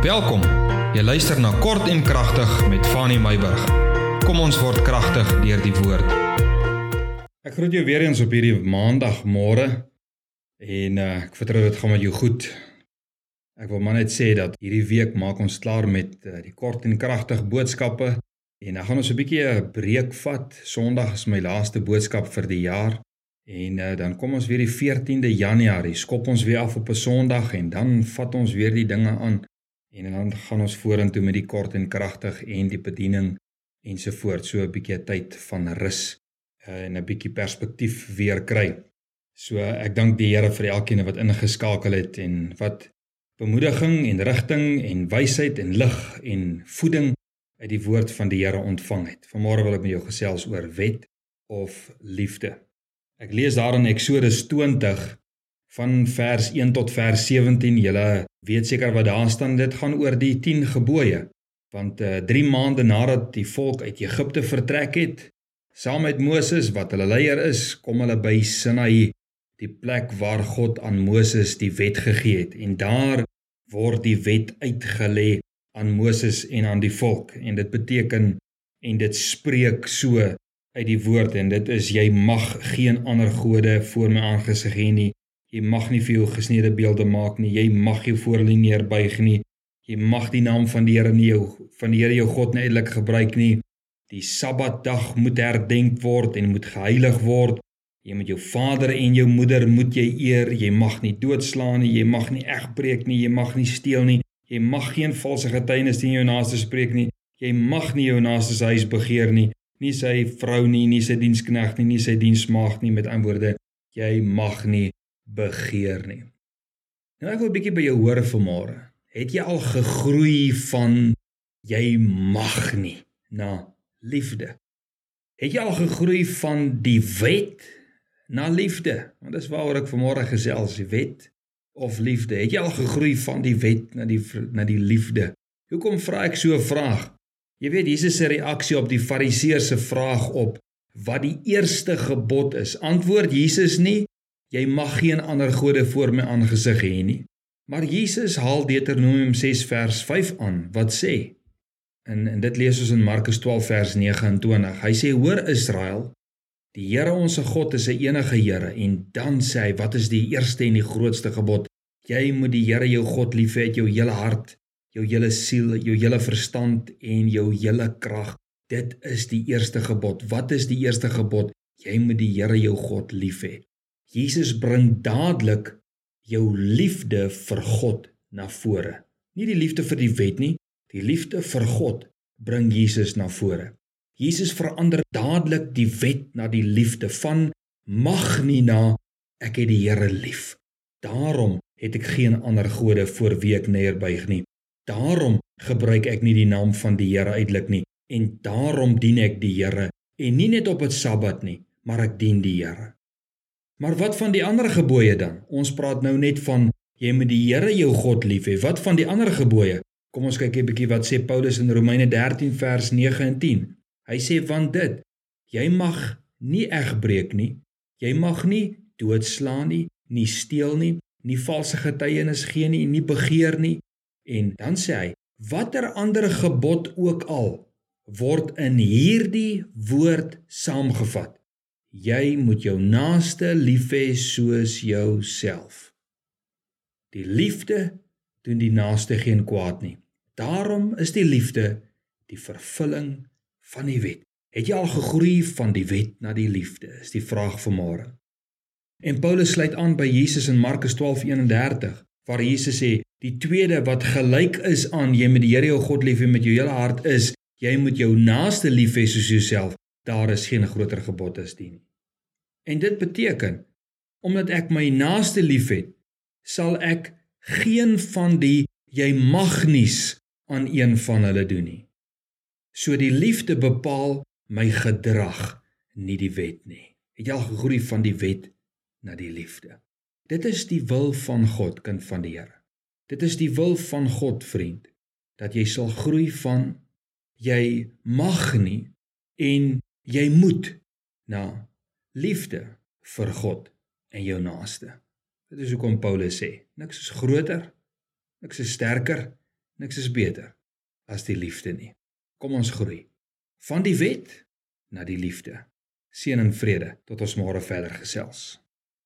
Welkom. Jy luister na Kort en Kragtig met Fanny Meyburg. Kom ons word kragtig deur die woord. Ek groet jou weer eens op hierdie maandagmôre en uh, ek vertrou dit gaan met jou goed. Ek wil maar net sê dat hierdie week maak ons klaar met uh, die kort en kragtig boodskappe en dan gaan ons 'n bietjie 'n breek vat. Sondag is my laaste boodskap vir die jaar. En uh, dan kom ons weer die 14de Januarie, skop ons weer af op 'n Sondag en dan vat ons weer die dinge aan en dan gaan ons vorentoe met die kort en kragtig en die bediening ensovoorts. So 'n bietjie tyd van rus uh, en 'n bietjie perspektief weer kry. So ek dank die Here vir elkeen wat ingeskakel het en wat bemoediging en rigting en wysheid en lig en voeding uit die woord van die Here ontvang het. Vanmôre wil ek met jou gesels oor wet of liefde. Ek lees daar in Eksodus 20 van vers 1 tot vers 17. Julle weet seker wat daar staan. Dit gaan oor die 10 gebooie. Want uh, eh, 3 maande nadat die volk uit Egipte vertrek het, saam met Moses wat hulle leier is, kom hulle by Sinai, die plek waar God aan Moses die wet gegee het. En daar word die wet uitgelê aan Moses en aan die volk. En dit beteken en dit spreek so uit die woord en dit is jy mag geen ander gode voor my aangesig hê nie Jy mag nie vir jou gesneede beelde maak nie. Jy mag jou voor hulle neerbuig nie. Jy mag die naam van die Here nie jou van die Here jou God nie eintlik gebruik nie. Die Sabbatdag moet herdenk word en moet geheilig word. Jy moet jou vader en jou moeder moet jy eer. Jy mag nie doodslaan nie. Jy mag nie egbreek nie. Jy mag nie steel nie. Jy mag geen valse getuienis teen jou naaste spreek nie. Jy mag nie jou naaste se huis begeer nie. Nie sy vrou nie, nie sy diensknegt nie, nie sy diensmaagd nie met antwoorde. Jy mag nie begeer nie. Nou ek wil 'n bietjie by jou hoor vanmôre. Het jy al gegroei van jy mag nie na liefde? Het jy al gegroei van die wet na liefde? Want dis waaroor ek vanmôre gesels, die wet of liefde. Het jy al gegroei van die wet na die na die liefde? Hoekom vra ek so 'n vraag? Jy weet Jesus se reaksie op die Fariseërs se vraag op wat die eerste gebod is. Antwoord Jesus nie Jy mag geen ander gode voor my aangesig hê nie. Maar Jesus haal Deuteronomium 6 vers 5 aan wat sê en en dit lees ons in Markus 12 vers 29. Hy sê hoor Israel, die Here ons God is 'n enige Here en dan sê hy wat is die eerste en die grootste gebod? Jy moet die Here jou God lief hê uit jou hele hart, jou hele siel, jou hele verstand en jou hele krag. Dit is die eerste gebod. Wat is die eerste gebod? Jy moet die Here jou God lief hê. Jesus bring dadelik jou liefde vir God na vore. Nie die liefde vir die wet nie, die liefde vir God bring Jesus na vore. Jesus verander dadelik die wet na die liefde van mag nie na ek het die Here lief. Daarom het ek geen ander gode voor wie ek neerbuig nie. Daarom gebruik ek nie die naam van die Here uitelik nie en daarom dien ek die Here en nie net op 'n Sabbat nie, maar ek dien die Here. Maar wat van die ander gebooie dan? Ons praat nou net van jy moet die Here jou God lief hê. Wat van die ander gebooie? Kom ons kyk 'n bietjie wat sê Paulus in Romeine 13 vers 9 en 10. Hy sê want dit jy mag nie egbreek nie. Jy mag nie doodslaan nie, nie steel nie, nie valse getuienis gee nie, nie begeer nie. En dan sê hy watter ander gebod ook al word in hierdie woord saamgevat. Jy moet jou naaste lief hê soos jouself. Die liefde doen die naaste geen kwaad nie. Daarom is die liefde die vervulling van die wet. Het jy al gegroei van die wet na die liefde? Is die vraag vanmôre. En Paulus sluit aan by Jesus in Markus 12:31 waar Jesus sê die tweede wat gelyk is aan jy moet die Here jou God lief hê met jou hele hart is jy moet jou naaste lief hê soos jouself daar is geen groter gebod as dit nie. En dit beteken omdat ek my naaste liefhet, sal ek geen van die jy mag nies aan een van hulle doen nie. So die liefde bepaal my gedrag, nie die wet nie. Het jy al gegroei van die wet na die liefde? Dit is die wil van God, kind van die Here. Dit is die wil van God, vriend, dat jy sal groei van jy mag nie en jy moet na liefde vir God en jou naaste. Dit is hoekom Paulus sê, niks is groter, niks is sterker, Niks is beter as die liefde nie. Kom ons groei van die wet na die liefde. Seën en vrede tot ons môre verder gesels.